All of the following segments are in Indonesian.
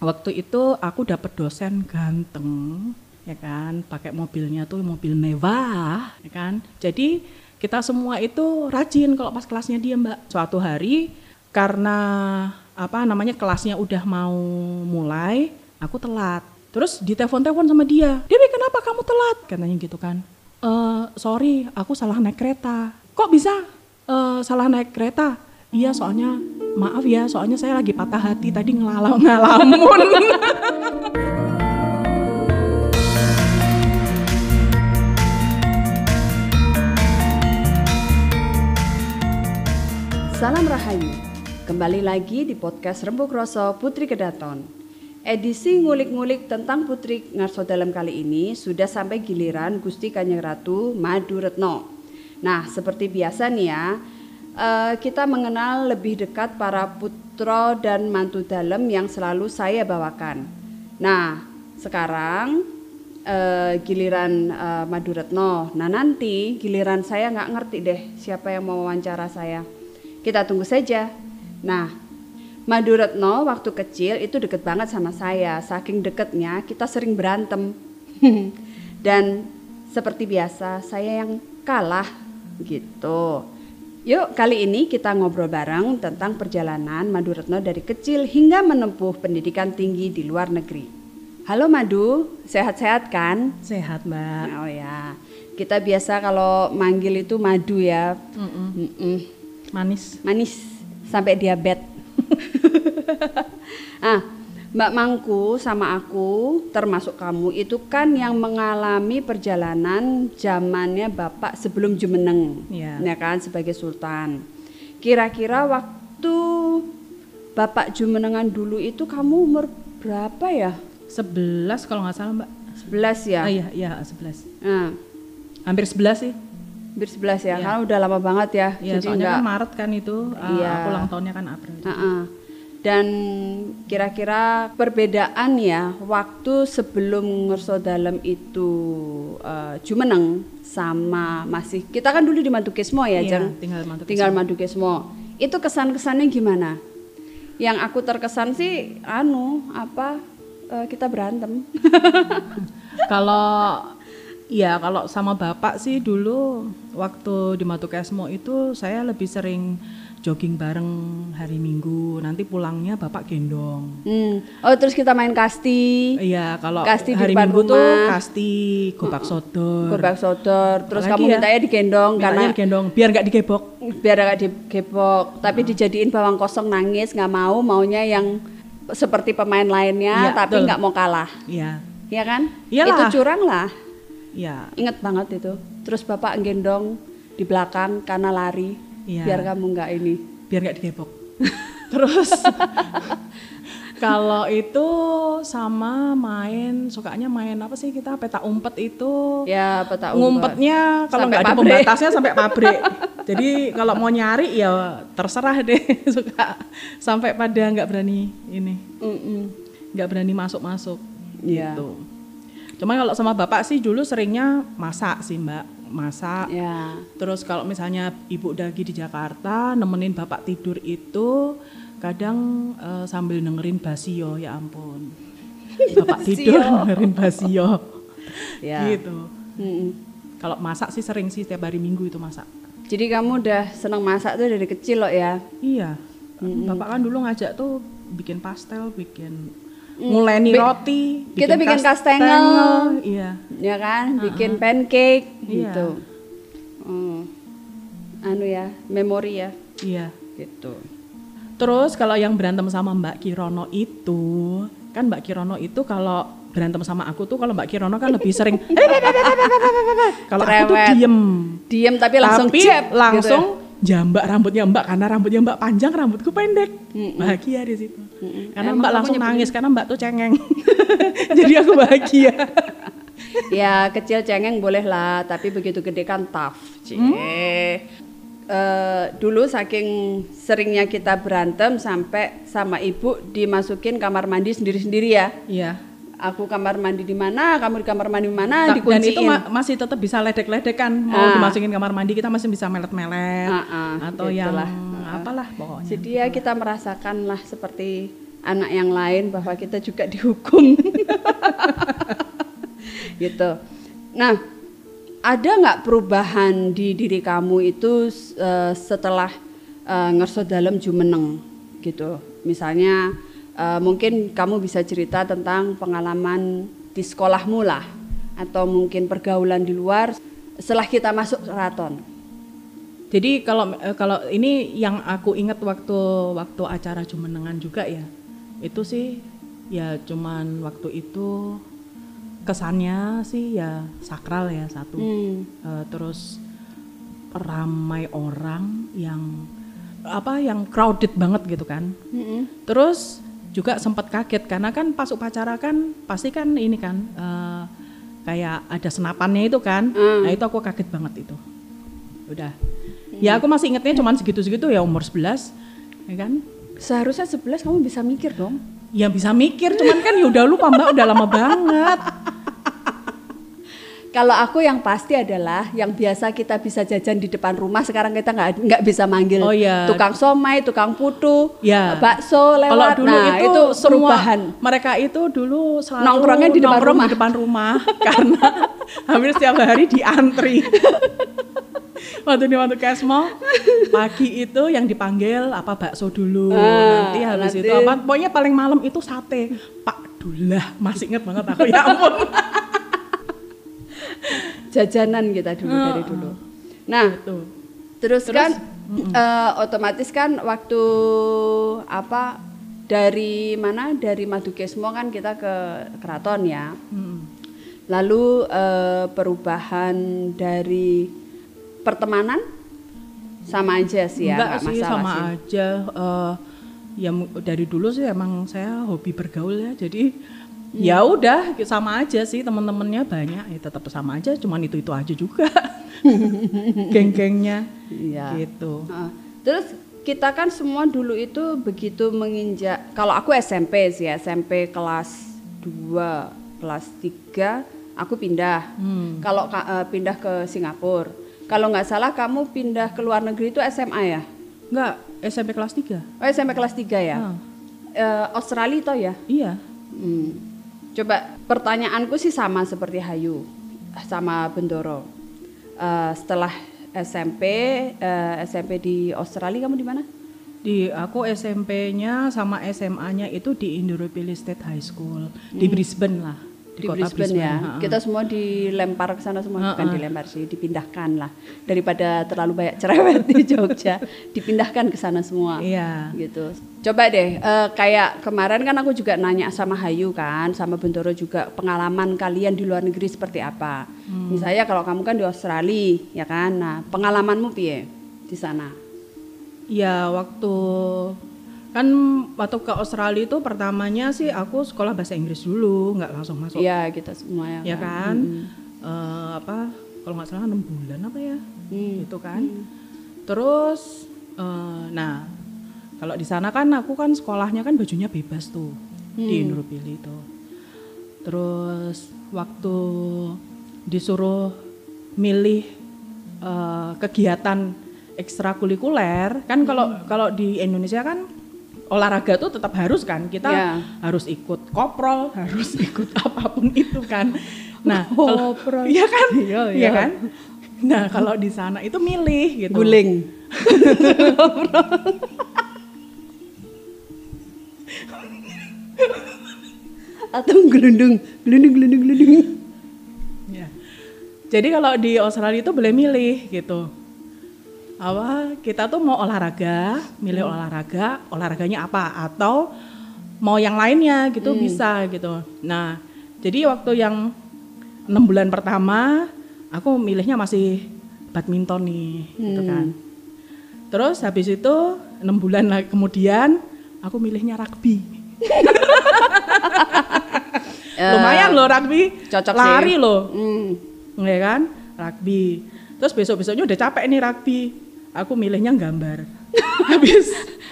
waktu itu aku dapet dosen ganteng ya kan? Pakai mobilnya tuh mobil mewah ya kan? Jadi kita semua itu rajin kalau pas kelasnya dia mbak. Suatu hari karena apa namanya kelasnya udah mau mulai aku telat. Terus ditelepon-telepon sama dia Dewi kenapa kamu telat? Katanya gitu kan. E, sorry aku salah naik kereta. Kok bisa? E, salah naik kereta. Iya soalnya maaf ya soalnya saya lagi patah hati tadi ngelalau ngalamun Salam Rahayu, kembali lagi di podcast Rembuk Roso Putri Kedaton. Edisi ngulik-ngulik tentang Putri Ngarso dalam kali ini sudah sampai giliran Gusti Kanjeng Ratu Madu Retno. Nah, seperti biasa nih ya, eh, kita mengenal lebih dekat para putra dan mantu dalam yang selalu saya bawakan. Nah, sekarang eh, giliran eh, Madu Retno. Nah, nanti giliran saya nggak ngerti deh siapa yang mau wawancara saya. Kita tunggu saja. Nah, Madu Retno waktu kecil itu deket banget sama saya. Saking deketnya kita sering berantem. Dan seperti biasa saya yang kalah gitu. Yuk kali ini kita ngobrol bareng tentang perjalanan Madu Retno dari kecil hingga menempuh pendidikan tinggi di luar negeri. Halo Madu, sehat-sehat kan? sehat mbak Oh ya, kita biasa kalau manggil itu Madu ya. Mm-mm. Mm-mm. manis manis sampai diabetes. ah, Mbak Mangku sama aku termasuk kamu itu kan yang mengalami perjalanan zamannya Bapak sebelum Jumeneng. Iya. Ya kan sebagai sultan. Kira-kira waktu Bapak Jumenengan dulu itu kamu umur berapa ya? 11 kalau nggak salah mbak 11 ya? ah, iya iya 11 Nah, hampir 11 sih hampir 11 ya. Iya. Karena udah lama banget ya. Iya, Jadi soalnya enggak kan Maret kan itu, uh, Iya. aku ulang tahunnya kan April. Heeh. Dan kira-kira perbedaan ya waktu sebelum ngerso dalam itu eh, Jumeneng sama masih kita kan dulu di Madukesmo ya, Iya, Jeng? tinggal Madukesmo. Tinggal Madukesmo. Itu kesan-kesannya gimana? Yang aku terkesan sih anu apa eh, kita berantem. Kalau ya kalau sama bapak sih dulu waktu di Matukesmo itu saya lebih sering jogging bareng hari Minggu. Nanti pulangnya bapak gendong. Hmm. Oh, terus kita main kasti, Iya, kalau Kasti di hari Minggu tuh rumah. kasti gobak sodor. gobak sodor. Terus Apalagi kamu ya? mintanya digendong Mintanya karena gendong biar nggak digebok. biar gak digepok tapi dijadiin bawang kosong nangis nggak mau maunya yang seperti pemain lainnya Iya, tapi nggak mau kalah Iya. ya kan Iyalah. itu curang lah Iya. inget banget itu terus bapak gendong di belakang karena lari Iya. biar kamu nggak ini biar nggak digebok. Terus kalau itu sama main sukanya main apa sih kita peta umpet itu ya peta umpet. ngumpetnya kalau nggak ada pembatasnya sampai pabrik. Jadi kalau mau nyari ya terserah deh suka sampai pada nggak berani ini nggak berani masuk masuk Iya. gitu. Cuma kalau sama bapak sih dulu seringnya masak sih mbak masak ya Terus kalau misalnya ibu lagi di Jakarta nemenin bapak tidur itu kadang eh, sambil dengerin basio ya ampun. Bapak tidur dengerin basio. ya Gitu. Mm-mm. Kalau masak sih sering sih setiap hari Minggu itu masak. jadi kamu udah seneng masak tuh dari kecil loh ya Iya. Bapak kan dulu ngajak tuh bikin pastel, bikin nguleni Bi- roti, kita bikin kastengel. Iya. ya kan bikin pancake Iya. gitu Hmm. anu ya memori ya Iya. gitu Terus kalau yang berantem sama Mbak Kirono itu, kan Mbak Kirono itu kalau berantem sama aku tuh kalau Mbak Kirono kan lebih sering kalau aku tuh diem. diem tapi langsung Tapi jab gitu langsung ya. Jambak rambutnya Mbak karena rambutnya Mbak panjang, rambutku pendek. Mm-mm. Bahagia di situ. Karena Emang Mbak langsung nangis karena Mbak tuh cengeng. Jadi aku bahagia. ya kecil cengeng boleh lah tapi begitu gede kan tough Cie. Hmm? Eh, dulu saking seringnya kita berantem sampai sama ibu dimasukin kamar mandi sendiri-sendiri ya Iya. Aku kamar mandi di mana kamu di kamar mandi di mana Dan dikunciin itu ma- masih tetap bisa ledek-ledek kan. Mau Ah. dimasukin kamar mandi kita masih bisa melet-melet Ah, ah, atau yang gitulah. apalah pokoknya. jadi ya kita merasakan lah seperti anak yang lain bahwa kita juga dihukum. gitu. Nah, ada nggak perubahan di diri kamu itu uh, setelah uh, ngerso dalam jumeneng gitu? Misalnya uh, mungkin kamu bisa cerita tentang pengalaman di sekolahmu lah atau mungkin pergaulan di luar setelah kita masuk keraton. Jadi kalau kalau ini yang aku ingat waktu waktu acara jumenengan juga ya, itu sih ya cuman waktu itu kesannya sih ya sakral ya satu hmm. uh, terus ramai orang yang apa yang crowded banget gitu kan hmm. terus juga sempat kaget karena kan pas upacara kan pasti kan ini kan uh, kayak ada senapannya itu kan. Hmm. nah itu aku kaget banget itu. Udah. Hmm. ya aku masih ingetnya cuman segitu-segitu ya umur 11 ya kan? Seharusnya 11 kamu bisa mikir dong. Ya bisa mikir cuman kan ya udah lupa mbak udah lama banget kalau aku yang pasti adalah yang biasa kita bisa jajan di depan rumah sekarang kita nggak nggak bisa manggil oh, iya. tukang somai, tukang putu, ya. bakso lewat. Kalau dulu nah, itu, itu semua mereka itu dulu selalu nongkrongnya di depan nongkrong rumah, di depan rumah karena hampir setiap hari diantri. waktu di waktu kesmo pagi itu yang dipanggil apa bakso dulu ah, nanti habis nanti. itu apa pokoknya paling malam itu sate Pak Dullah masih inget banget aku ya ampun jajanan kita dulu uh, dari dulu. Nah, terus, terus kan uh, otomatis kan waktu apa dari mana dari Madukesmo kan kita ke keraton ya. Hmm. Lalu uh, perubahan dari pertemanan sama aja sih ya, Enggak sih, sama sih. aja. Uh, ya dari dulu sih emang saya hobi bergaul ya, jadi ya udah sama aja sih teman-temannya banyak. Ya tetap sama aja cuman itu itu aja juga. Geng-gengnya. Ya. gitu. Uh, terus kita kan semua dulu itu begitu menginjak kalau aku SMP sih ya SMP kelas 2 kelas 3 aku pindah. Hmm. kalau uh, pindah ke Singapura. Kalau nggak salah kamu pindah ke luar negeri itu SMA ya? Enggak, SMP kelas 3 oh SMP kelas 3 ya? Uh. Uh, Australia toh ya? Iya. Hmm Coba pertanyaanku sih sama seperti Hayu sama Bendoro. Uh, setelah SMP, uh, eh, SMP di Australia kamu di mana? Di aku SMP-nya sama SMA-nya itu di Indooroopilly State High School hmm. di Brisbane lah di, kota Brisbane, Brisbane ya. Ha-ha. Kita semua dilempar ke sana semua, Ha-ha. bukan dilempar sih, dipindahkan lah. Daripada terlalu banyak cerewet di Jogja, dipindahkan ke sana semua. Iya. Gitu. Coba deh, uh, kayak kemarin kan aku juga nanya sama Hayu kan, sama Bentoro juga pengalaman kalian di luar negeri seperti apa. Hmm. Misalnya kalau kamu kan di Australia, ya kan. Nah, pengalamanmu piye di sana? Ya, waktu kan waktu ke Australia itu pertamanya sih aku sekolah bahasa Inggris dulu nggak langsung masuk iya kita semua ya ya kan hmm. uh, apa kalau nggak salah enam bulan apa ya hmm. itu kan hmm. terus uh, nah kalau di sana kan aku kan sekolahnya kan bajunya bebas tuh hmm. di Nurpili itu terus waktu disuruh milih uh, kegiatan ekstrakurikuler kan kalau hmm. kalau di Indonesia kan olahraga tuh tetap harus kan kita yeah. harus ikut koprol harus ikut apa pun itu kan. Nah kalau iya kan? Iya, iya. iya kan? Nah kalau di sana itu milih gitu. Guling. Atau gelundung. Gelundung gelundung gelundung. Ya jadi kalau di Australia itu boleh milih gitu apa kita tuh mau olahraga, milih hmm. olahraga, olahraganya apa atau mau yang lainnya gitu hmm. bisa gitu. Nah, jadi waktu yang enam bulan pertama aku milihnya masih badminton nih gitu hmm. gitu kan. Terus habis itu enam bulan kemudian aku milihnya rugby. Lumayan loh rugby, cocok lari sih. loh, mm. ya kan, rugby. Terus besok besoknya udah capek nih rugby, aku milihnya gambar. Habis.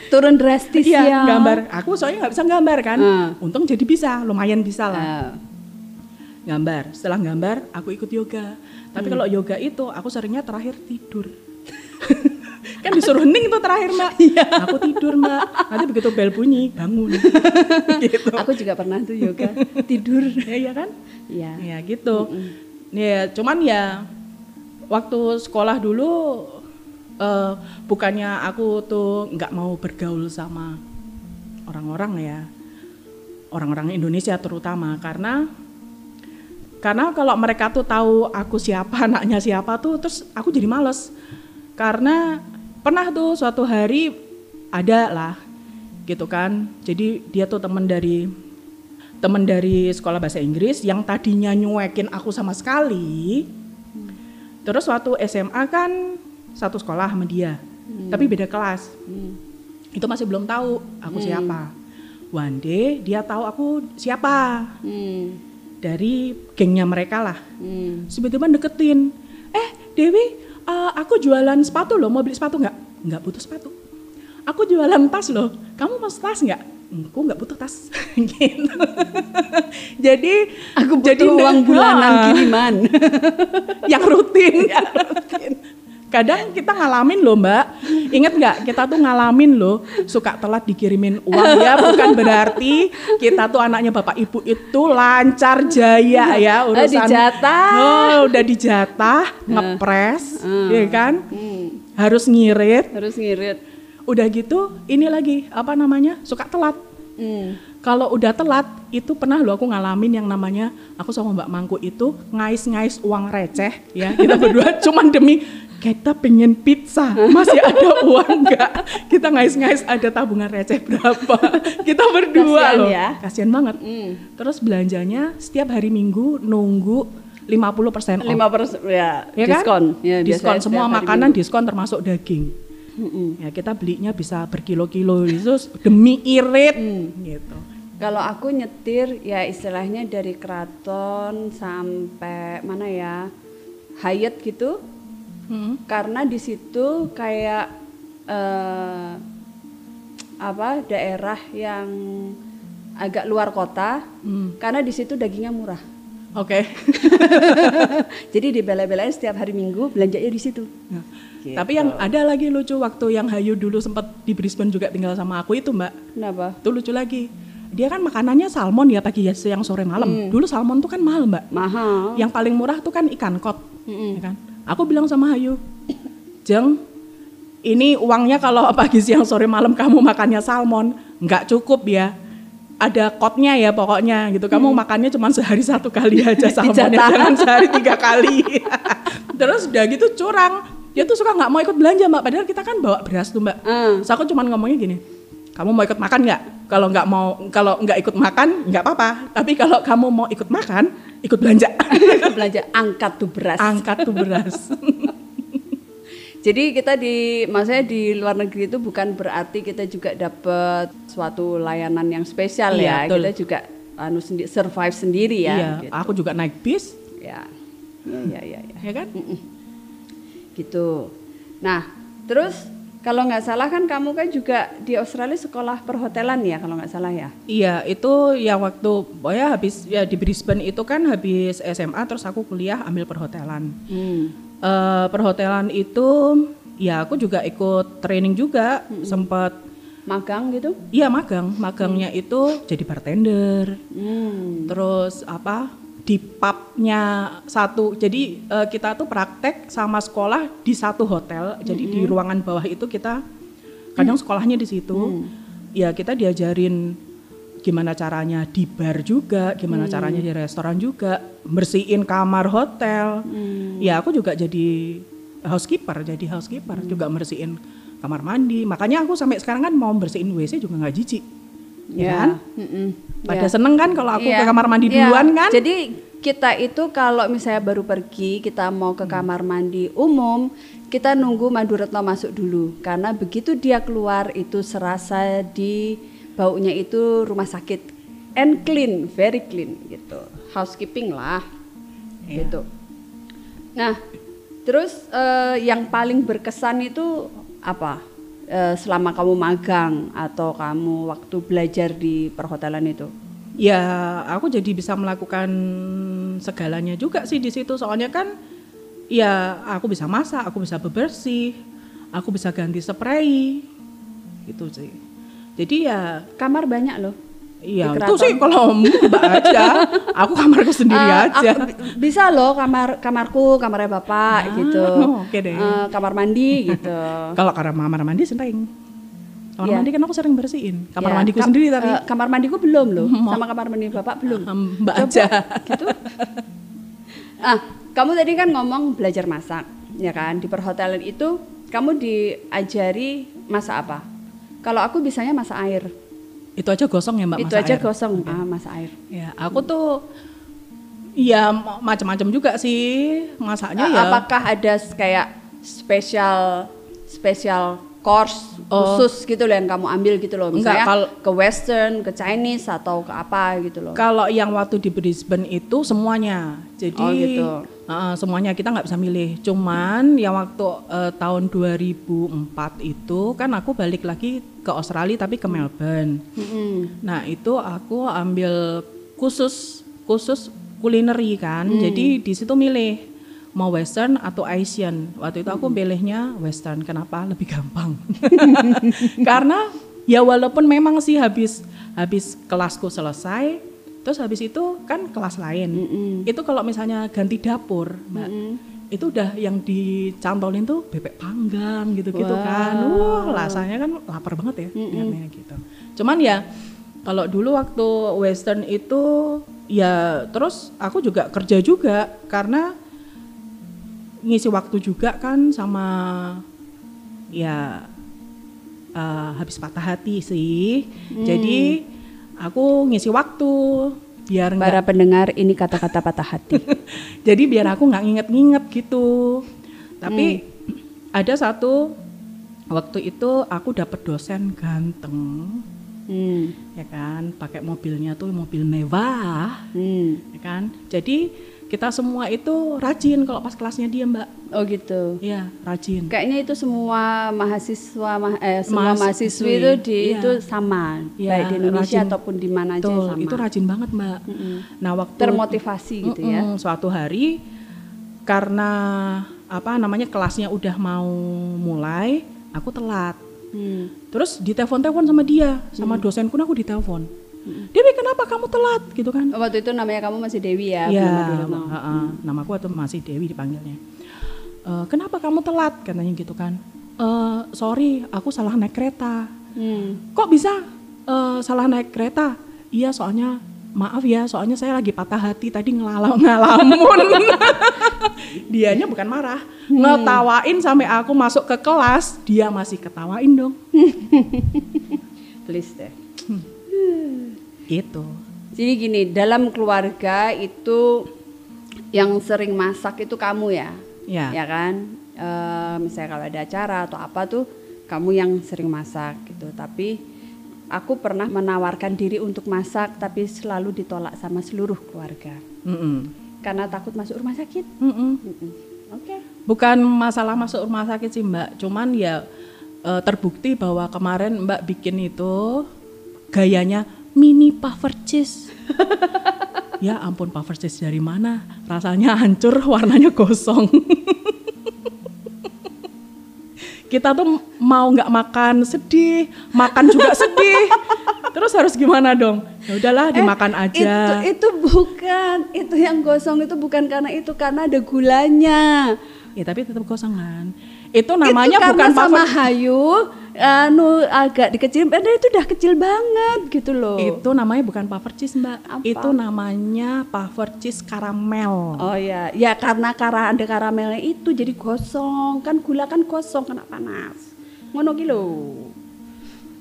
Turun drastis iya, ya. gambar. Aku soalnya nggak bisa gambar kan. Uh. untung jadi bisa lumayan bisa lah. Uh. gambar. Setelah gambar aku ikut yoga. Tapi hmm. kalau yoga itu aku seringnya terakhir tidur. Kan disuruh hening tuh terakhir mbak. Iya. aku tidur mbak. Nanti begitu bel bunyi bangun. Gitu. Aku juga pernah tuh yoga. Tidur. ya iya kan? Iya. ya gitu. Ya cuman ya waktu sekolah dulu eh, bukannya aku tuh nggak mau bergaul sama orang-orang ya. Orang-orang Indonesia terutama. Karena karena kalau mereka tuh tahu aku siapa anaknya siapa tuh terus aku jadi males. Karena pernah tuh suatu hari ada lah gitu kan. Jadi dia tuh temen dari temen dari sekolah bahasa Inggris yang tadinya nyuekin aku sama sekali. Terus waktu SMA kan satu sekolah sama dia. Tapi beda kelas. Hmm. itu masih belum tahu aku siapa. One day dia tahu aku siapa. Hmm. dari gengnya mereka lah. Hmm. tiba-tiba deketin. Eh Dewi eh, aku jualan sepatu loh. Mau beli sepatu nggak? Nggak butuh sepatu. Aku jualan tas loh. Kamu mau tas nggak? Aku nggak butuh tas. Gitu. Jadi Aku butuh jadi uang bulanan Ah, kiriman. yang rutin. Kadang kita ngalamin loh mbak, inget nggak kita tuh ngalamin loh suka telat dikirimin uang ya bukan berarti kita tuh anaknya bapak ibu itu lancar jaya ya urusan. dijatah. Oh udah dijatah, ngepres, ya kan, Hmm. harus ngirit. Harus ngirit. Udah gitu, ini lagi apa namanya suka telat. Hmm. Kalau udah telat, itu pernah lo aku ngalamin yang namanya aku sama Mbak Mangku itu ngais-ngais uang receh ya kita berdua cuman demi kita pengen pizza masih ada uang nggak kita ngais-ngais ada tabungan receh berapa kita berdua Kasian loh ya. kasian banget Hmm. terus belanjanya setiap hari minggu nunggu 50% off Lima persen ya, ya kan? diskon. Ya, diskon semua makanan Minggu. diskon termasuk daging Mm-mm. ya kita belinya bisa berkilo-kilo itu demi irit Hmm. gitu Kalau aku nyetir ya istilahnya dari keraton sampai mana ya Hyatt gitu Hmm. karena di situ kayak eh, apa daerah yang agak luar kota Hmm. karena di situ dagingnya murah. oke Jadi dibela-belain setiap hari Minggu belanjanya di situ. Nah, Gitu. Tapi yang ada lagi lucu waktu yang Hayu dulu sempat di Brisbane juga tinggal sama aku itu mbak, Kenapa? itu lucu lagi. Dia kan makanannya salmon ya pagi ya siang sore malam. Hmm. Dulu salmon tuh kan mahal mbak. Mahal. Yang paling murah tuh kan ikan kot, Mm-mm. ya kan. Aku bilang sama Hayu, Jeng, ini uangnya kalau pagi siang sore malam kamu makannya salmon, nggak cukup ya. Ada kotnya ya pokoknya gitu. Kamu makannya cuma sehari satu kali aja salmonnya, Dijatah. jangan sehari tiga kali. Terus udah gitu curang. Dia tuh suka nggak mau ikut belanja mbak. Padahal kita kan bawa beras tuh mbak. Ah. Terus aku cuma ngomongnya gini, kamu mau ikut makan nggak? Kalau nggak mau, kalau nggak ikut makan nggak apa-apa. Tapi kalau kamu mau ikut makan, ikut belanja. belanja angkat tuh beras. Angkat tuh beras. Jadi kita di maksudnya di luar negeri itu bukan berarti kita juga dapat suatu layanan yang spesial Iya, ya. betul. Kita juga anu sendi- survive sendiri ya. iya, gitu. aku juga naik bis, Ya. Ya, ya, ya, ya. ya kan? Gitu. Nah, terus kalau nggak salah kan kamu kan juga di Australia sekolah perhotelan ya kalau nggak salah ya. Iya, itu ya waktu oh ya habis ya di Brisbane itu kan habis SMA terus aku kuliah ambil perhotelan. Hmm. Eh, perhotelan itu ya aku juga ikut training juga, sempat Magang gitu? iya magang, magangnya itu jadi bartender. Hmm. Terus apa? Di pubnya satu. Jadi eh, kita tuh praktek sama sekolah di satu hotel. Jadi di ruangan bawah itu kita kadang sekolahnya di situ. Ya kita diajarin gimana caranya di bar juga, gimana caranya di restoran juga, bersihin kamar hotel. Ya aku juga jadi housekeeper, jadi housekeeper juga bersihin kamar mandi. Makanya aku sampai sekarang kan mau bersihin WC juga nggak jijik. Ya kan? mm-mm. Pada Ya. seneng kan kalau aku Iya. ke kamar mandi Iya. duluan kan? Jadi kita itu kalau misalnya baru pergi, kita mau ke kamar mandi umum, kita nunggu Mandu Retno masuk dulu. Karena begitu dia keluar itu serasa di baunya itu rumah sakit. And clean, very clean gitu. Housekeeping lah. Iya. Gitu. Nah, terus eh, yang paling berkesan itu apa? Eh, selama kamu magang atau kamu waktu belajar di perhotelan itu? Ya, aku jadi bisa melakukan segalanya juga sih di situ. Soalnya kan, ya aku bisa masak, aku bisa bebersih, aku bisa ganti spray gitu sih jadi ya Kamar banyak loh. Iya itu sih kalau mbak aja aku kamarku sendiri Eh, aja aku- bisa loh kamar kamarku, kamarnya bapak Ah, gitu. oke deh. Eh, kamar mandi gitu. kalau kamar mandi sering kamar Iya. mandi kan aku sering bersihin kamar Ya, mandiku kam- sendiri tapi eh, kamar mandiku belum loh, sama kamar mandi bapak belum. Mbak Coba, aja gitu. Ah, kamu tadi kan ngomong belajar masak, ya kan? Di perhotelan itu kamu diajari masak apa? Kalau aku bisanya masak air. Itu aja gosong ya mbak itu masak aja air. gosong, ah, masak air. ya aku tuh ya ma- macam-macam juga sih masaknya Ah, ya Apakah ada kayak spesial spesial course Oh. khusus gitu loh yang kamu ambil gitu loh Enggak, misalnya kal- ke western ke Chinese atau ke apa gitu loh Kalau yang waktu di Brisbane itu semuanya, jadi Oh, gitu. Uh, semuanya kita nggak bisa milih. Cuman yang waktu uh, tahun 2004 itu kan aku balik lagi ke Australia tapi ke Melbourne. Mm-mm. Nah itu aku ambil khusus khusus kulineri kan, Hmm. jadi di situ milih mau Western atau Asian. Waktu itu aku pilihnya Western. Kenapa? Lebih gampang. Karena ya walaupun memang sih habis habis kelasku selesai, terus habis itu kan kelas lain. Mm-mm. Itu kalau misalnya ganti dapur, Mbak, Mm-mm. itu udah yang dicantolin tuh bebek panggang gitu-gitu Wow. kan. Wah, rasanya kan lapar banget ya lihatnya gitu. Cuman ya kalau dulu waktu western itu ya terus aku juga kerja juga karena ngisi waktu juga kan sama ya eh, habis patah hati sih. Jadi aku ngisi waktu biar para pendengar ini kata-kata patah hati. Jadi biar aku nggak nginget-nginget gitu. Tapi ada satu waktu itu aku dapet dosen ganteng. Hmm. ya kan pakai mobilnya tuh mobil mewah. Hmm. ya kan? Jadi kita semua itu rajin kalau pas kelasnya dia mbak oh gitu Iya rajin kayaknya itu semua mahasiswa mah- eh, semua Mahasiswi, mahasiswi itu di iya. itu sama Iya, baik di Indonesia rajin. ataupun di mana aja sama itu rajin banget mbak Mm-mm. nah waktu termotivasi gitu ya suatu hari karena apa namanya kelasnya udah mau mulai aku telat Hmm. Terus ditelepon-telepon sama dia, sama dosenku aku ditelepon. Dewi kenapa kamu telat gitu kan? Waktu itu namanya kamu masih Dewi ya Iya, nama. heeh. nama aku waktu masih Dewi dipanggilnya. "Eh, kenapa kamu telat katanya gitu kan? "Eh, sorry, aku salah naik kereta. Hmm. Kok bisa eh, salah naik kereta? Iya soalnya maaf ya, soalnya saya lagi patah hati tadi ngelalau ngalamun. Dianya bukan marah, ngetawain sampai aku masuk ke kelas, dia masih ketawain dong. Please deh. Gitu. Jadi gini, dalam keluarga itu yang sering masak itu kamu ya, Ya. ya kan? Eh, misalnya kalau ada acara atau apa tuh kamu yang sering masak gitu. Tapi aku pernah menawarkan diri untuk masak, tapi selalu ditolak sama seluruh keluarga Mm-mm. karena takut masuk rumah sakit. Mm-mm. Mm-mm. Oke. Bukan masalah masuk rumah sakit sih Mbak, cuman ya eh, terbukti bahwa kemarin Mbak bikin itu gayanya mini puffer cheese. ya ampun puffer cheese dari mana? Rasanya hancur, warnanya gosong. Kita tuh mau nggak makan sedih, makan juga sedih. Terus harus gimana dong? Ya udahlah dimakan aja. Eh, Itu itu bukan, itu yang gosong itu bukan karena itu karena ada gulanya. Ya tapi tetap gosong kan. Itu namanya itu bukan sama Hayu anu agak dikecilin padahal itu udah kecil banget gitu loh. Itu namanya bukan puffer cheese, Mbak. Apa? Itu namanya puffer cheese karamel. Oh ya, ya karena kara ada karamelnya itu jadi gosong. Kan gula kan gosong kena panas. Ngono ki lho.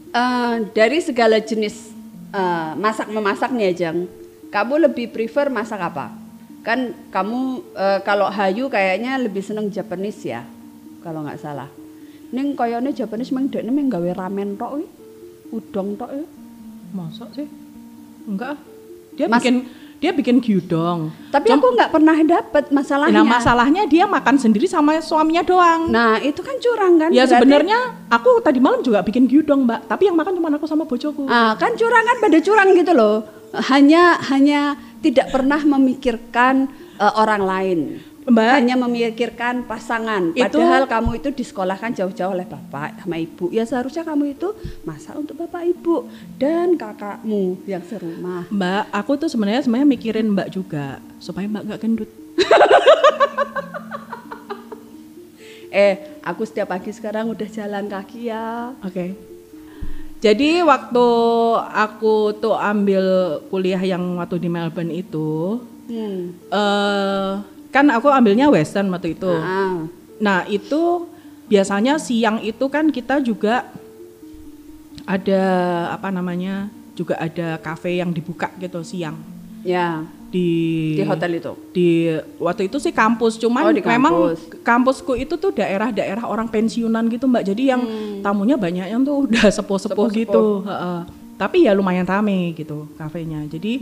Eh, dari segala jenis eh, masak memasak nih Ajeng, kamu lebih prefer masak apa? Kan kamu eh, kalau Hayu kayaknya lebih seneng Japanese ya, kalau nggak salah. Ning koyone Japanese meng dekne meng gawe ramen tok wi. Udang tok ya. Masa sih? Enggak. ah. Dia Mas- bikin dia bikin gyudong. Tapi aku nggak pernah dapet masalahnya. Nah, masalahnya dia makan sendiri sama suaminya doang. Nah, itu kan curang kan? ya Berarti- sebenarnya aku tadi malam juga bikin gyudong, Mbak. Tapi yang makan cuma aku sama bojoku. Ah, kan curang kan pada curang gitu loh. Hanya hanya tidak pernah memikirkan eh, orang lain. Mbak, hanya memikirkan pasangan. Itu- Padahal kamu itu disekolahkan jauh-jauh oleh bapak sama ibu. Ya seharusnya kamu itu masak untuk bapak ibu dan kakakmu yang serumah. Mbak, aku tuh sebenarnya sebenarnya mikirin Mbak juga supaya Mbak nggak gendut. Eh, aku setiap pagi sekarang udah jalan kaki ya. Oke. Jadi waktu aku tuh ambil kuliah yang waktu di Melbourne itu, Hmm. eh kan aku ambilnya Western waktu itu. Ah, Nah itu biasanya siang itu kan kita juga ada apa namanya juga ada kafe yang dibuka gitu siang ya, di di hotel itu. di waktu itu sih kampus cuman Oh, di memang kampus. kampusku itu tuh daerah-daerah orang pensiunan gitu mbak jadi yang tamunya banyak yang tuh udah sepuh-sepuh Hmm. Gitu heeh. tapi ya lumayan rame gitu kafenya jadi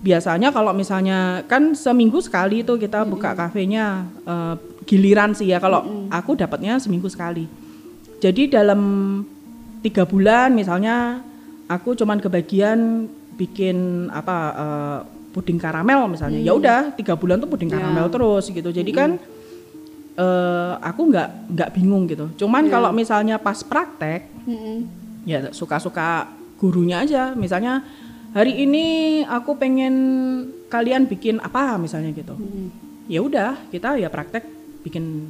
biasanya kalau misalnya kan seminggu sekali tuh kita buka kafenya eh, giliran sih ya. Kalau aku dapatnya seminggu sekali. Jadi dalam tiga bulan misalnya aku cuman kebagian bikin apa eh, puding karamel misalnya. Ya udah tiga bulan tuh puding karamel terus gitu. Jadi kan eh, aku nggak nggak bingung gitu. Cuman kalau misalnya pas praktek Mm-mm. ya suka-suka gurunya aja. Misalnya hari ini aku pengen kalian bikin apa misalnya gitu. Ya udah kita ya praktek bikin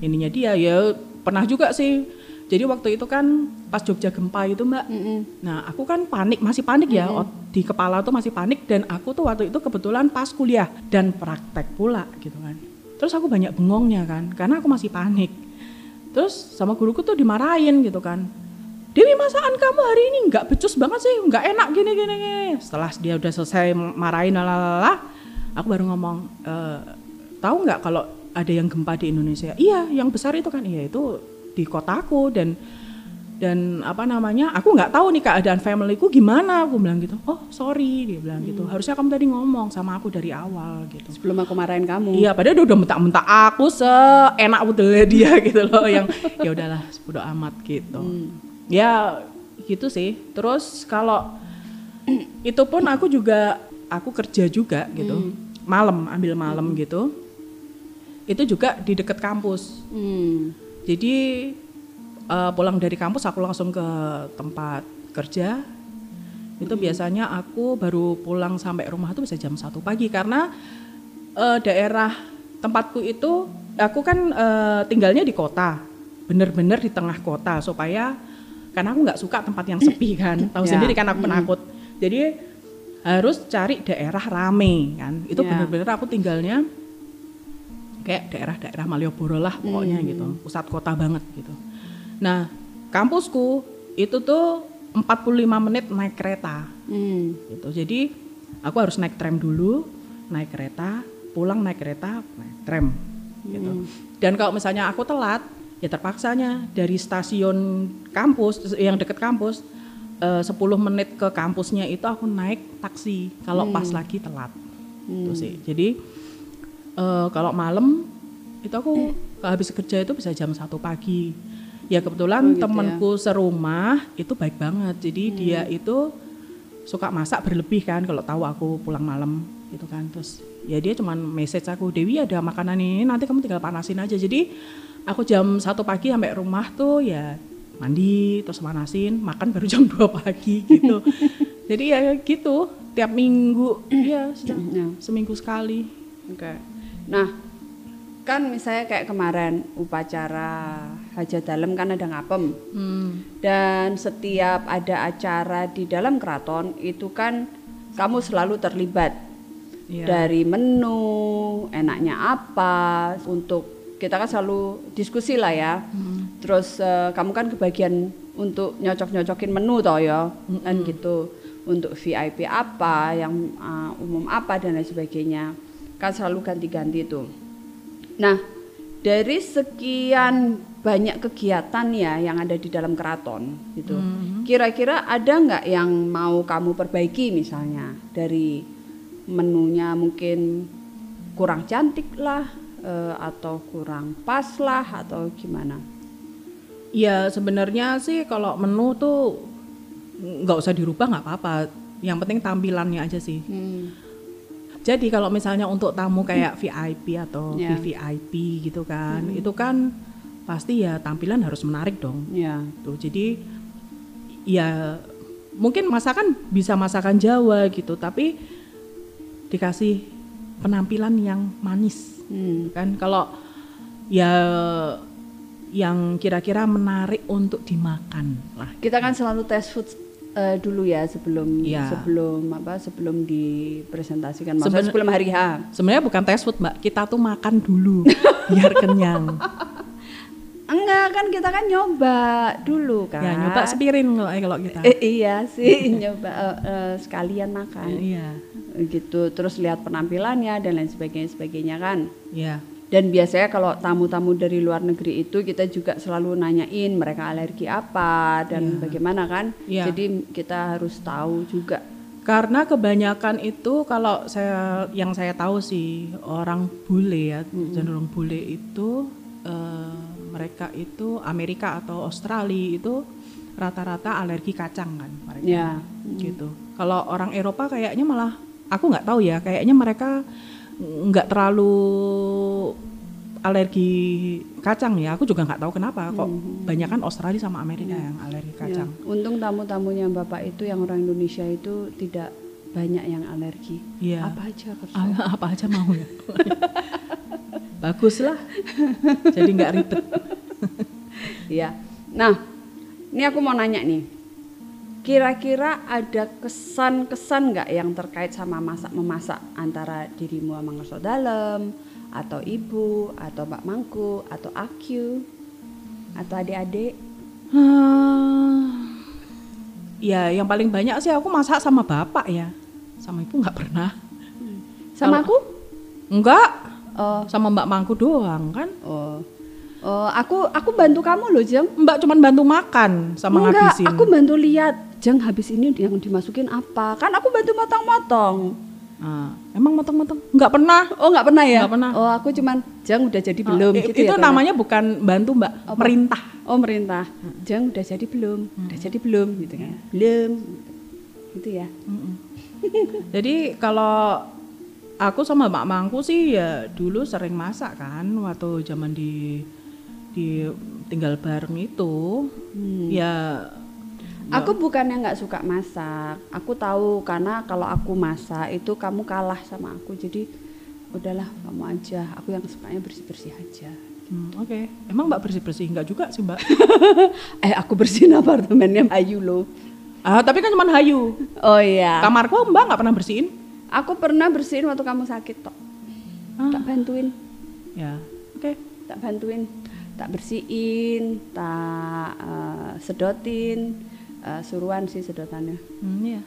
ininya dia. Ya pernah juga sih. Jadi waktu itu kan pas Jogja gempa itu mbak. Mm-mm. nah aku kan panik masih panik ya. Ot- di kepala tuh masih panik. Dan aku tuh waktu itu kebetulan pas kuliah dan praktek pula gitu kan. Terus aku banyak bengongnya kan karena aku masih panik. Terus sama guruku tuh dimarahin gitu kan Dewi masakan kamu hari ini? Nggak becus banget sih nggak enak gini gini gini. Setelah dia udah selesai marahin lalala aku baru ngomong e, tahu nggak kalau ada yang gempa di Indonesia? Iya yang besar itu kan. Iya itu di kotaku dan dan apa namanya aku nggak tahu nih keadaan familyku gimana. Aku bilang gitu oh sorry dia bilang gitu. Harusnya kamu tadi ngomong sama aku dari awal gitu. Sebelum aku marahin kamu. Iya, padahal dia udah mentak-mentak aku seenak betul dia gitu loh yang ya udahlah bodo amat gitu. Ya gitu sih. Terus kalau itu pun aku juga aku kerja juga gitu. Malam, ambil malam gitu. Itu juga di dekat kampus. Hmm. Jadi eh, pulang dari kampus aku langsung ke tempat kerja. Itu biasanya aku baru pulang sampai rumah tuh bisa jam satu pagi karena eh, daerah tempatku itu aku kan eh, tinggalnya di kota, bener-bener di tengah kota supaya karena aku nggak suka tempat yang sepi kan, tahu Ya. sendiri kan aku penakut. Jadi harus cari daerah rame kan. Itu Ya. bener-bener aku tinggalnya kayak daerah-daerah Malioboro lah pokoknya gitu, pusat kota banget gitu. Nah, kampusku itu tuh 45 menit naik kereta Hmm. gitu. Jadi aku harus naik tram dulu, naik kereta, pulang naik kereta, naik tram gitu. Dan kalau misalnya aku telat, ya terpaksanya dari stasiun kampus yang deket kampus eh, 10 menit ke kampusnya itu aku naik taksi kalau pas lagi telat. Itu sih. Jadi eh, kalau malam itu aku kalau habis kerja itu bisa jam satu pagi. Ya kebetulan Oh, gitu ya. temanku serumah itu baik banget. Jadi dia itu suka masak berlebih kan kalau tahu aku pulang malam gitu kan. Terus ya dia cuman message aku, "Dewi ada makanan ini, nanti kamu tinggal panasin aja." Jadi aku jam satu pagi sampai rumah tuh ya mandi terus panasin, makan baru jam 2 pagi gitu. Jadi ya gitu, tiap minggu ya seminggu sekali. Oke. Nah, kan misalnya kayak kemarin upacara hajat dalam kan ada ngapem. Hmm. Dan setiap ada acara di dalam keraton itu kan kamu selalu terlibat Iya. dari menu, enaknya apa untuk kita kan selalu diskusi lah ya. Terus eh, kamu kan kebagian untuk nyocok-nyocokin menu toh ya, kan gitu. Untuk VIP apa, yang eh, umum apa dan lain sebagainya. Kan selalu ganti-ganti itu. Nah, dari sekian banyak kegiatan ya yang ada di dalam keraton gitu. Kira-kira ada nggak yang mau kamu perbaiki misalnya dari menunya mungkin kurang cantik lah eh, atau kurang pas lah atau gimana? Ya sebenarnya sih kalau menu tuh nggak usah dirubah nggak apa-apa. Yang penting tampilannya aja sih. Hmm. Jadi kalau misalnya untuk tamu kayak VIP atau Ya. VVIP gitu kan, itu kan pasti ya tampilan harus menarik dong. Ya. Tuh, jadi ya mungkin masakan bisa masakan Jawa gitu, tapi dikasih penampilan yang manis Hmm. kan. Kalau ya yang kira-kira menarik untuk dimakan lah. Kita kan selalu tes food eh, dulu ya sebelum Iya. sebelum apa sebelum dipresentasikan maksudnya Seben- sebelum hari H. Sebenarnya bukan tes food mbak, kita tuh makan dulu biar kenyang. Enggak kan kita kan nyoba dulu kan. Ya nyoba sepiring kalau kalau kita. Eh, iya sih nyoba eh, eh, sekalian makan Iya, gitu terus lihat penampilannya dan lain sebagainya sebagainya kan. iya. Dan biasanya kalau tamu-tamu dari luar negeri itu kita juga selalu nanyain mereka alergi apa dan bagaimana kan. Iya. Jadi kita harus tahu juga. Karena kebanyakan itu kalau saya yang saya tahu sih orang bule ya cenderung bule itu eh, mereka itu Amerika atau Australia itu rata-rata alergi kacang kan mereka Ya. gitu. Kalau orang Eropa kayaknya malah aku nggak tahu ya kayaknya mereka nggak terlalu alergi kacang ya. Aku juga nggak tahu kenapa kok banyak kan Australia sama Amerika yang alergi Ya, kacang. Untung tamu-tamunya Bapak itu yang orang Indonesia itu tidak banyak yang alergi. Iya. Apa aja kerso. Ah, apa aja mau ya. Bagus lah. Jadi nggak ribet. Iya. Nah, ini aku mau nanya nih. Kira-kira ada kesan-kesan nggak yang terkait sama masak memasak antara dirimu sama ngerso dalam atau ibu atau Mbak Mangku atau Aku atau adik-adik? Ah, ya yang paling banyak sih aku masak sama bapak ya. Sama ibu nggak pernah. Sama aku? Enggak. Oh, Sama mbak mangku doang kan. oh. Oh, aku aku bantu kamu loh, Jeng. Mbak cuman bantu makan sama Enggak, ngabisin. aku bantu lihat. Jeng habis ini yang dimasukin apa? Kan aku bantu motong-motong. Ah, emang motong-motong? Nggak pernah. Oh, nggak pernah ya? Nggak pernah. Oh, aku cuman Jeng udah jadi belum Ah, i- gitu itu ya. Namanya bukan bantu mbak, merintah. Oh, merintah. Jeng udah jadi belum? Udah jadi belum gitu kan. Belum. Gitu ya. Mm-mm. Jadi kalau aku sama Mbak Mangku sih ya dulu sering masak kan waktu zaman di di tinggal bareng itu. Ya Aku bukannya nggak suka masak. Aku tahu karena kalau aku masak itu kamu kalah sama aku. Jadi udahlah kamu aja. Aku yang sukanya bersih-bersih aja. hmm, oke. Emang Mbak bersih-bersih enggak juga sih, Mbak? eh, aku bersihin apartemennya Ayu loh. ah, tapi kan cuma hayu. Oh iya. Kamarku Mbak nggak pernah bersihin. Aku pernah bersihin waktu kamu sakit tok. Ah. Tak bantuin, Ya. Oke. tak bantuin, tak bersihin, tak eh, sedotin, eh, suruhan sih sedotannya. Hmm, iya.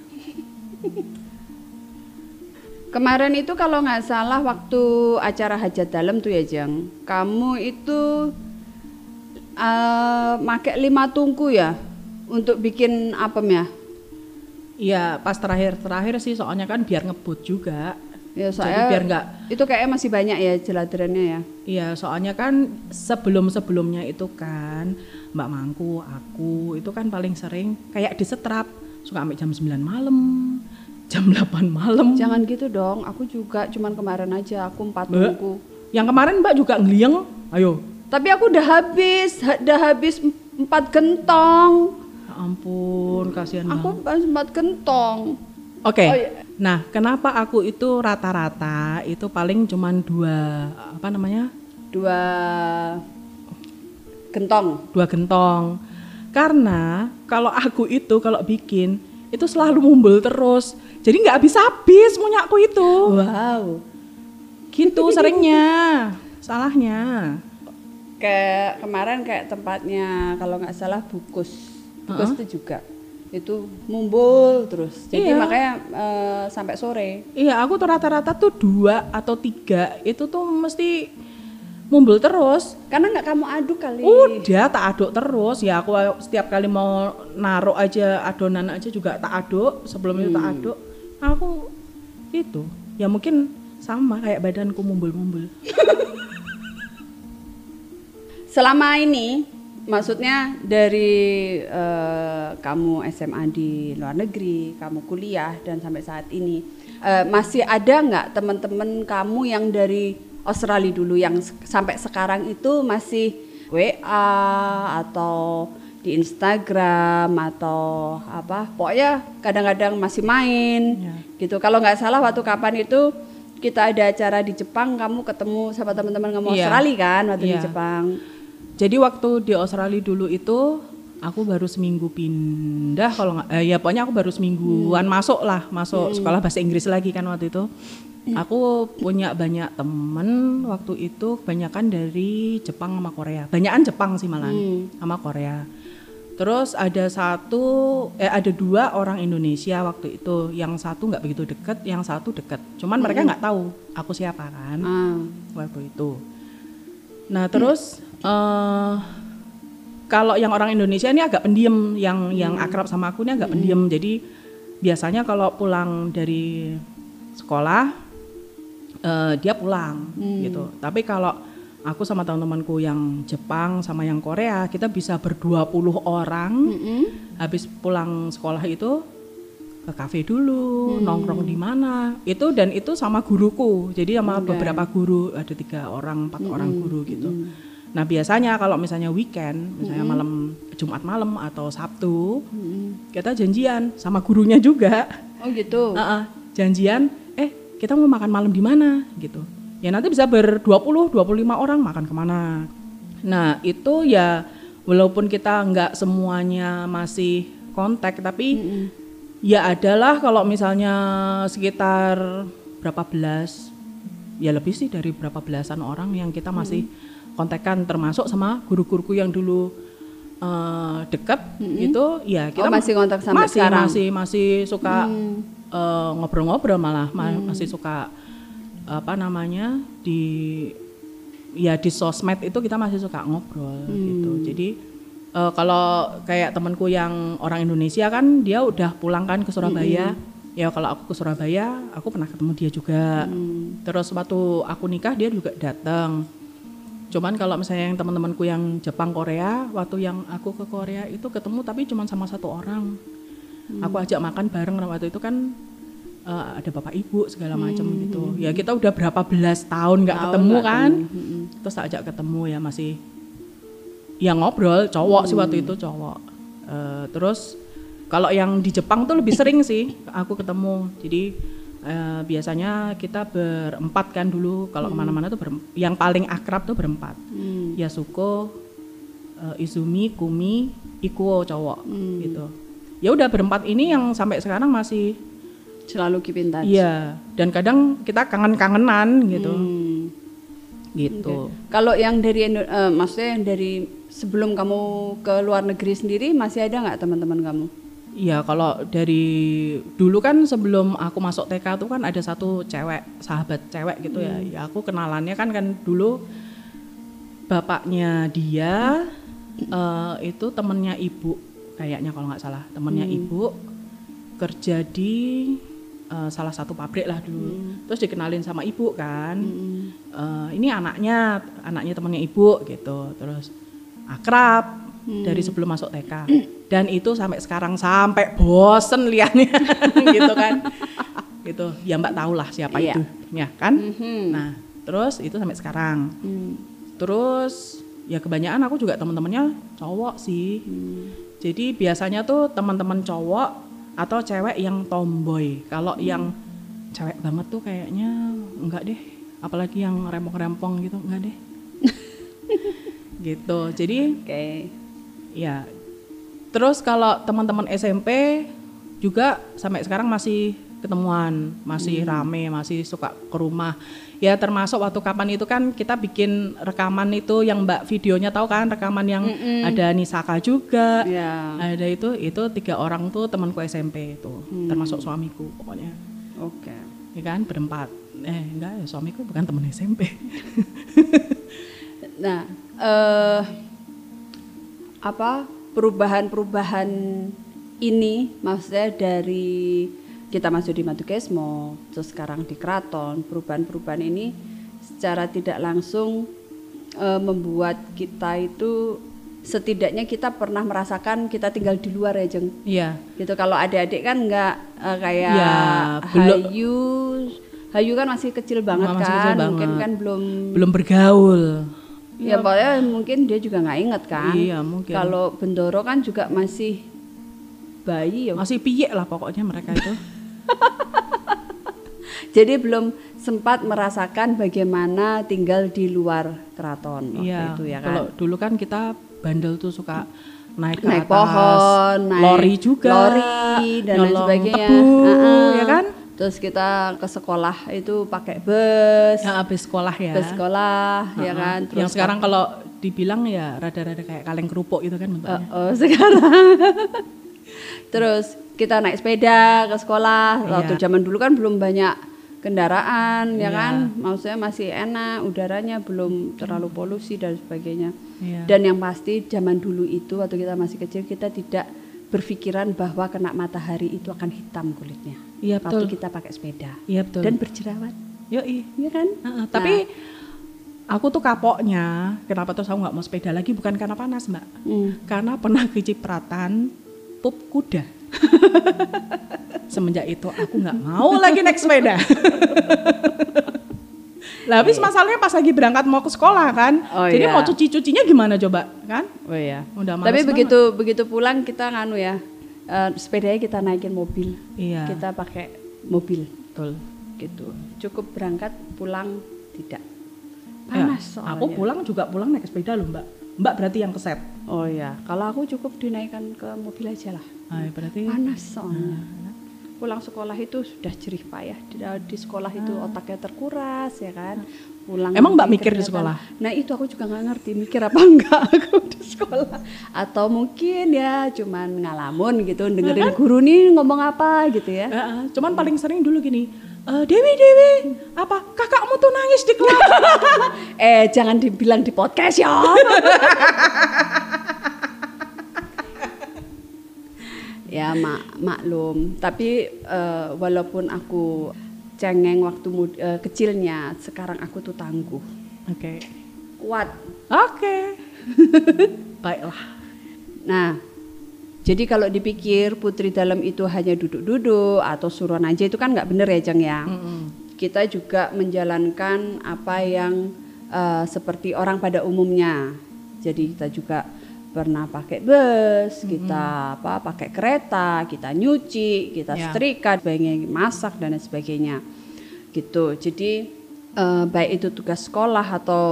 Kemarin itu kalau nggak salah waktu acara hajat dalam tuh ya Jang, kamu itu eh make lima tungku ya untuk bikin apem ya? Iya, pas terakhir-terakhir sih soalnya kan biar ngebut juga. Ya Jadi saya biar nggak itu kayaknya masih banyak ya jeladerannya ya. Iya, soalnya kan sebelum-sebelumnya itu kan Mbak Mangku, aku itu kan paling sering kayak disetrap, suka sampai jam 9 malam, jam 8 malam. Jangan gitu dong, aku juga cuman kemarin aja aku empat tungku. Yang kemarin Mbak juga ngeliang, ayo. Tapi aku udah habis, ha- udah habis em- empat gentong. Ya ampun, kasihan Aku empat gentong. Oke. Oh, iya. Nah, kenapa aku itu rata-rata itu paling cuman dua apa namanya? Dua gentong. Dua gentong. Karena kalau aku itu kalau bikin itu selalu mumbul terus. Jadi nggak habis-habis minyak aku itu. Wow. Gitu seringnya. Salahnya. Kayak kemarin kayak tempatnya kalau nggak salah bukus. Bukus itu juga itu mumbul terus. Jadi Iya. makanya eh, sampai sore. Iya, aku tuh rata-rata tuh dua atau tiga itu tuh mesti mumbul terus. Karena nggak kamu aduk kali. Udah tak aduk terus. Ya aku setiap kali mau naruh aja adonan aja juga tak aduk. Sebelum itu tak aduk. Aku itu ya mungkin sama kayak badanku mumbul-mumbul. Selama ini, maksudnya dari eh, kamu SMA di luar negeri, kamu kuliah dan sampai saat ini, eh, masih ada nggak teman-teman kamu yang dari Australia dulu yang sampai sekarang itu masih WA atau di Instagram atau apa pokoknya kadang-kadang masih main Ya. gitu kalau nggak salah waktu kapan itu kita ada acara di Jepang kamu ketemu sama teman-teman kamu Iya. Australia kan waktu di Iya. Jepang Jadi waktu di Australia dulu itu aku baru seminggu pindah kalau nggak eh, ya pokoknya aku baru semingguan masuk lah masuk sekolah bahasa Inggris lagi kan waktu itu. Aku punya banyak temen waktu itu kebanyakan dari Jepang sama Korea. Banyakan Jepang sih malah sama Korea. Terus ada satu eh ada dua orang Indonesia waktu itu. Yang satu nggak begitu deket, yang satu deket. Cuman mereka nggak tahu aku siapa kan ah. waktu itu. Nah terus eh kalau yang orang Indonesia ini agak pendiam, yang yang akrab sama aku ini agak pendiam. Jadi biasanya kalau pulang dari sekolah eh, dia pulang gitu. Tapi kalau aku sama teman-temanku yang Jepang sama yang Korea kita bisa berdua puluh orang habis pulang sekolah itu ke kafe dulu nongkrong di mana. Itu dan itu sama guruku. Jadi sama beberapa guru ada tiga orang empat orang guru gitu. Nah biasanya kalau misalnya weekend misalnya malam Jumat malam atau Sabtu kita janjian sama gurunya juga. Oh gitu? Heeh, janjian kita mau makan malam di mana gitu. Ya nanti bisa ber 20 25 orang makan ke mana. Nah itu ya walaupun kita nggak semuanya masih kontak tapi ya adalah kalau misalnya sekitar berapa belas ya lebih sih dari berapa belasan orang yang kita masih kontekan termasuk sama guru-guruku yang dulu eh, dekat gitu. Ya kita Oh, masih kontak sampai masih, sekarang? masih masih suka eh, ngobrol-ngobrol malah ma- masih suka apa namanya di ya di sosmed itu kita masih suka ngobrol gitu. Jadi eh, kalau kayak temanku yang orang Indonesia kan dia udah pulang kan ke Surabaya. Ya kalau aku ke Surabaya aku pernah ketemu dia juga. Terus waktu aku nikah dia juga datang cuman kalau misalnya yang teman-temanku yang Jepang Korea waktu yang aku ke Korea itu ketemu tapi cuma sama satu orang aku ajak makan bareng waktu itu kan eh, ada bapak ibu segala macam gitu. Ya kita udah berapa belas tahun nggak ketemu nggak? kan? Ketemu, terus tak ajak ketemu ya masih yang ngobrol cowok sih waktu itu cowok. Eh, terus kalau yang di Jepang tuh lebih sering sih aku ketemu. Jadi eh, biasanya kita berempat kan dulu kalau ke mana-mana tuh yang paling akrab tuh berempat. Hmm. Yasuko eh, Izumi Kumi Ikuo cowok Hmm. gitu ya udah berempat ini yang sampai sekarang masih selalu keep in touch. Iya dan kadang kita kangen-kangenan gitu. Hmm. gitu. Kalau yang dari eh, maksudnya yang dari sebelum kamu ke luar negeri sendiri masih ada nggak teman-teman kamu? Iya, kalau dari dulu kan sebelum aku masuk TK tuh kan ada satu cewek, sahabat cewek gitu ya. Ya aku kenalannya kan kan dulu bapaknya dia eh, itu temennya ibu kayaknya kalau nggak salah, temennya ibu kerja di eh, salah satu pabrik lah dulu. Terus dikenalin sama ibu kan. Eh, ini anaknya, anaknya temennya ibu gitu. Terus akrab dari sebelum masuk TK dan itu sampai sekarang sampai bosen liatnya gitu kan gitu ya mbak tahu lah siapa Iya. itu ya kan Mhm. nah terus itu sampai sekarang Hmm. terus ya kebanyakan aku juga teman-temannya cowok sih Hmm. Jadi biasanya tuh teman-teman cowok atau cewek yang tomboy kalau yang cewek banget tuh kayaknya enggak deh apalagi yang rempong-rempong gitu enggak deh gitu jadi Oke. Ya. Terus kalau teman-teman SMP juga sampai sekarang masih ketemuan, masih rame, masih suka ke rumah. Ya termasuk waktu kapan itu kan kita bikin rekaman itu yang Mbak videonya tahu kan rekaman yang ada Nisaka juga. Ya. Ada itu itu tiga orang tuh temanku SMP itu, termasuk suamiku pokoknya. Oke. Ya kan berempat. Eh enggak ya suamiku bukan teman SMP. Nah, eh apa perubahan-perubahan ini maksudnya dari kita masuk di Madukesmo, terus sekarang di Keraton, perubahan-perubahan ini secara tidak langsung eh, membuat kita itu setidaknya kita pernah merasakan kita tinggal di luar ya Jeng Iya. gitu kalau adik-adik kan nggak eh, kayak Ya, Hayu Hayu kan masih kecil banget Masih kan kecil mungkin banget. kan belum belum bergaul. ya pokoknya mungkin dia juga nggak inget kan Iya, mungkin. kalau Bendoro kan juga masih bayi ya Masih piye lah pokoknya mereka itu. jadi belum sempat merasakan bagaimana tinggal di luar keraton waktu Iya. itu ya Kalau kan dulu kan kita bandel tuh suka naik ke naik atas, pohon naik lori juga, lori dan lain sebagainya tebu, Heeh. ya kan? terus kita ke sekolah itu pakai bus Ya, habis sekolah ya. ke sekolah ya kan terus yang sekarang kalau dibilang ya rada-rada kayak kaleng kerupuk gitu kan bentuknya. Oh, oh, sekarang. Terus kita naik sepeda ke sekolah. Waktu Iya. zaman dulu kan belum banyak kendaraan, ya Iya. kan? Maksudnya masih enak, udaranya belum terlalu polusi dan sebagainya. Iya. Dan yang pasti zaman dulu itu waktu kita masih kecil kita tidak berpikiran bahwa kena matahari itu akan hitam kulitnya. Iya, Waktu betul. kita pakai sepeda Iya betul. dan berjerawat, Yoi. ya kan? Heeh, tapi aku tuh kapoknya kenapa terus aku nggak mau sepeda lagi bukan karena panas mbak Hmm. karena pernah kecipratan pup kuda semenjak itu aku nggak mau lagi naik sepeda lah habis masalahnya pas lagi berangkat mau ke sekolah kan Oh, jadi iya. mau cuci cucinya gimana coba kan Oh iya. Udah Tapi banget. begitu begitu pulang kita nganu ya, eh, sepedanya kita naikin mobil. iya Kita pakai mobil betul gitu. Cukup berangkat pulang tidak. Ya, Panas soalnya. aku pulang juga pulang naik sepeda loh mbak mbak berarti yang keset Oh iya, kalau aku cukup dinaikkan ke mobil aja lah. ah, berarti Panas soalnya. Hmm. Pulang sekolah itu sudah jerih payah. Di, di sekolah itu otaknya terkuras ya kan. Pulang Ah. Emang Mbak mikir di sekolah? Nah itu aku juga nggak ngerti mikir apa enggak aku di sekolah. Atau mungkin ya cuman ngalamun gitu dengerin guru nih ngomong apa gitu ya. Heeh, cuman paling sering dulu gini, "Eh, Dewi Dewi, apa kakakmu tuh nangis di kelas? Eh jangan dibilang di podcast ya. ya mak maklum. Tapi eh, walaupun aku cengeng waktu mud- eh, kecilnya, sekarang aku tuh tangguh, Oke, kuat. oke, baiklah. Nah, jadi kalau dipikir putri dalam itu hanya duduk-duduk atau suruhan aja itu kan nggak bener ya Jeng ya. Kita juga menjalankan apa yang eh, seperti orang pada umumnya. Jadi kita juga pernah pakai bus, kita apa pakai kereta, kita nyuci, kita Ya. setrika, sebagainya, masak dan lain sebagainya. Gitu. Jadi eh, baik itu tugas sekolah atau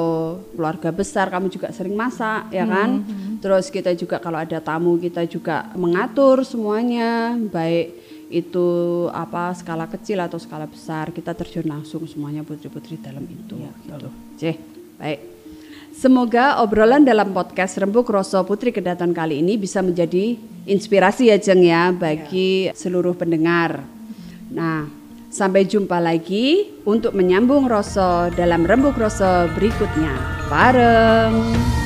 keluarga besar kamu juga sering masak ya kan. Terus kita juga kalau ada tamu kita juga mengatur semuanya baik itu apa skala kecil atau skala besar kita terjun langsung semuanya putri-putri dalam itu gitu. Cih, baik. Semoga obrolan dalam podcast Rembuk Rosso Putri Kedaton kali ini bisa menjadi inspirasi ya Jeng ya bagi seluruh pendengar. Nah, sampai jumpa lagi untuk menyambung Rosso dalam Rembuk Rosso berikutnya. Bareng.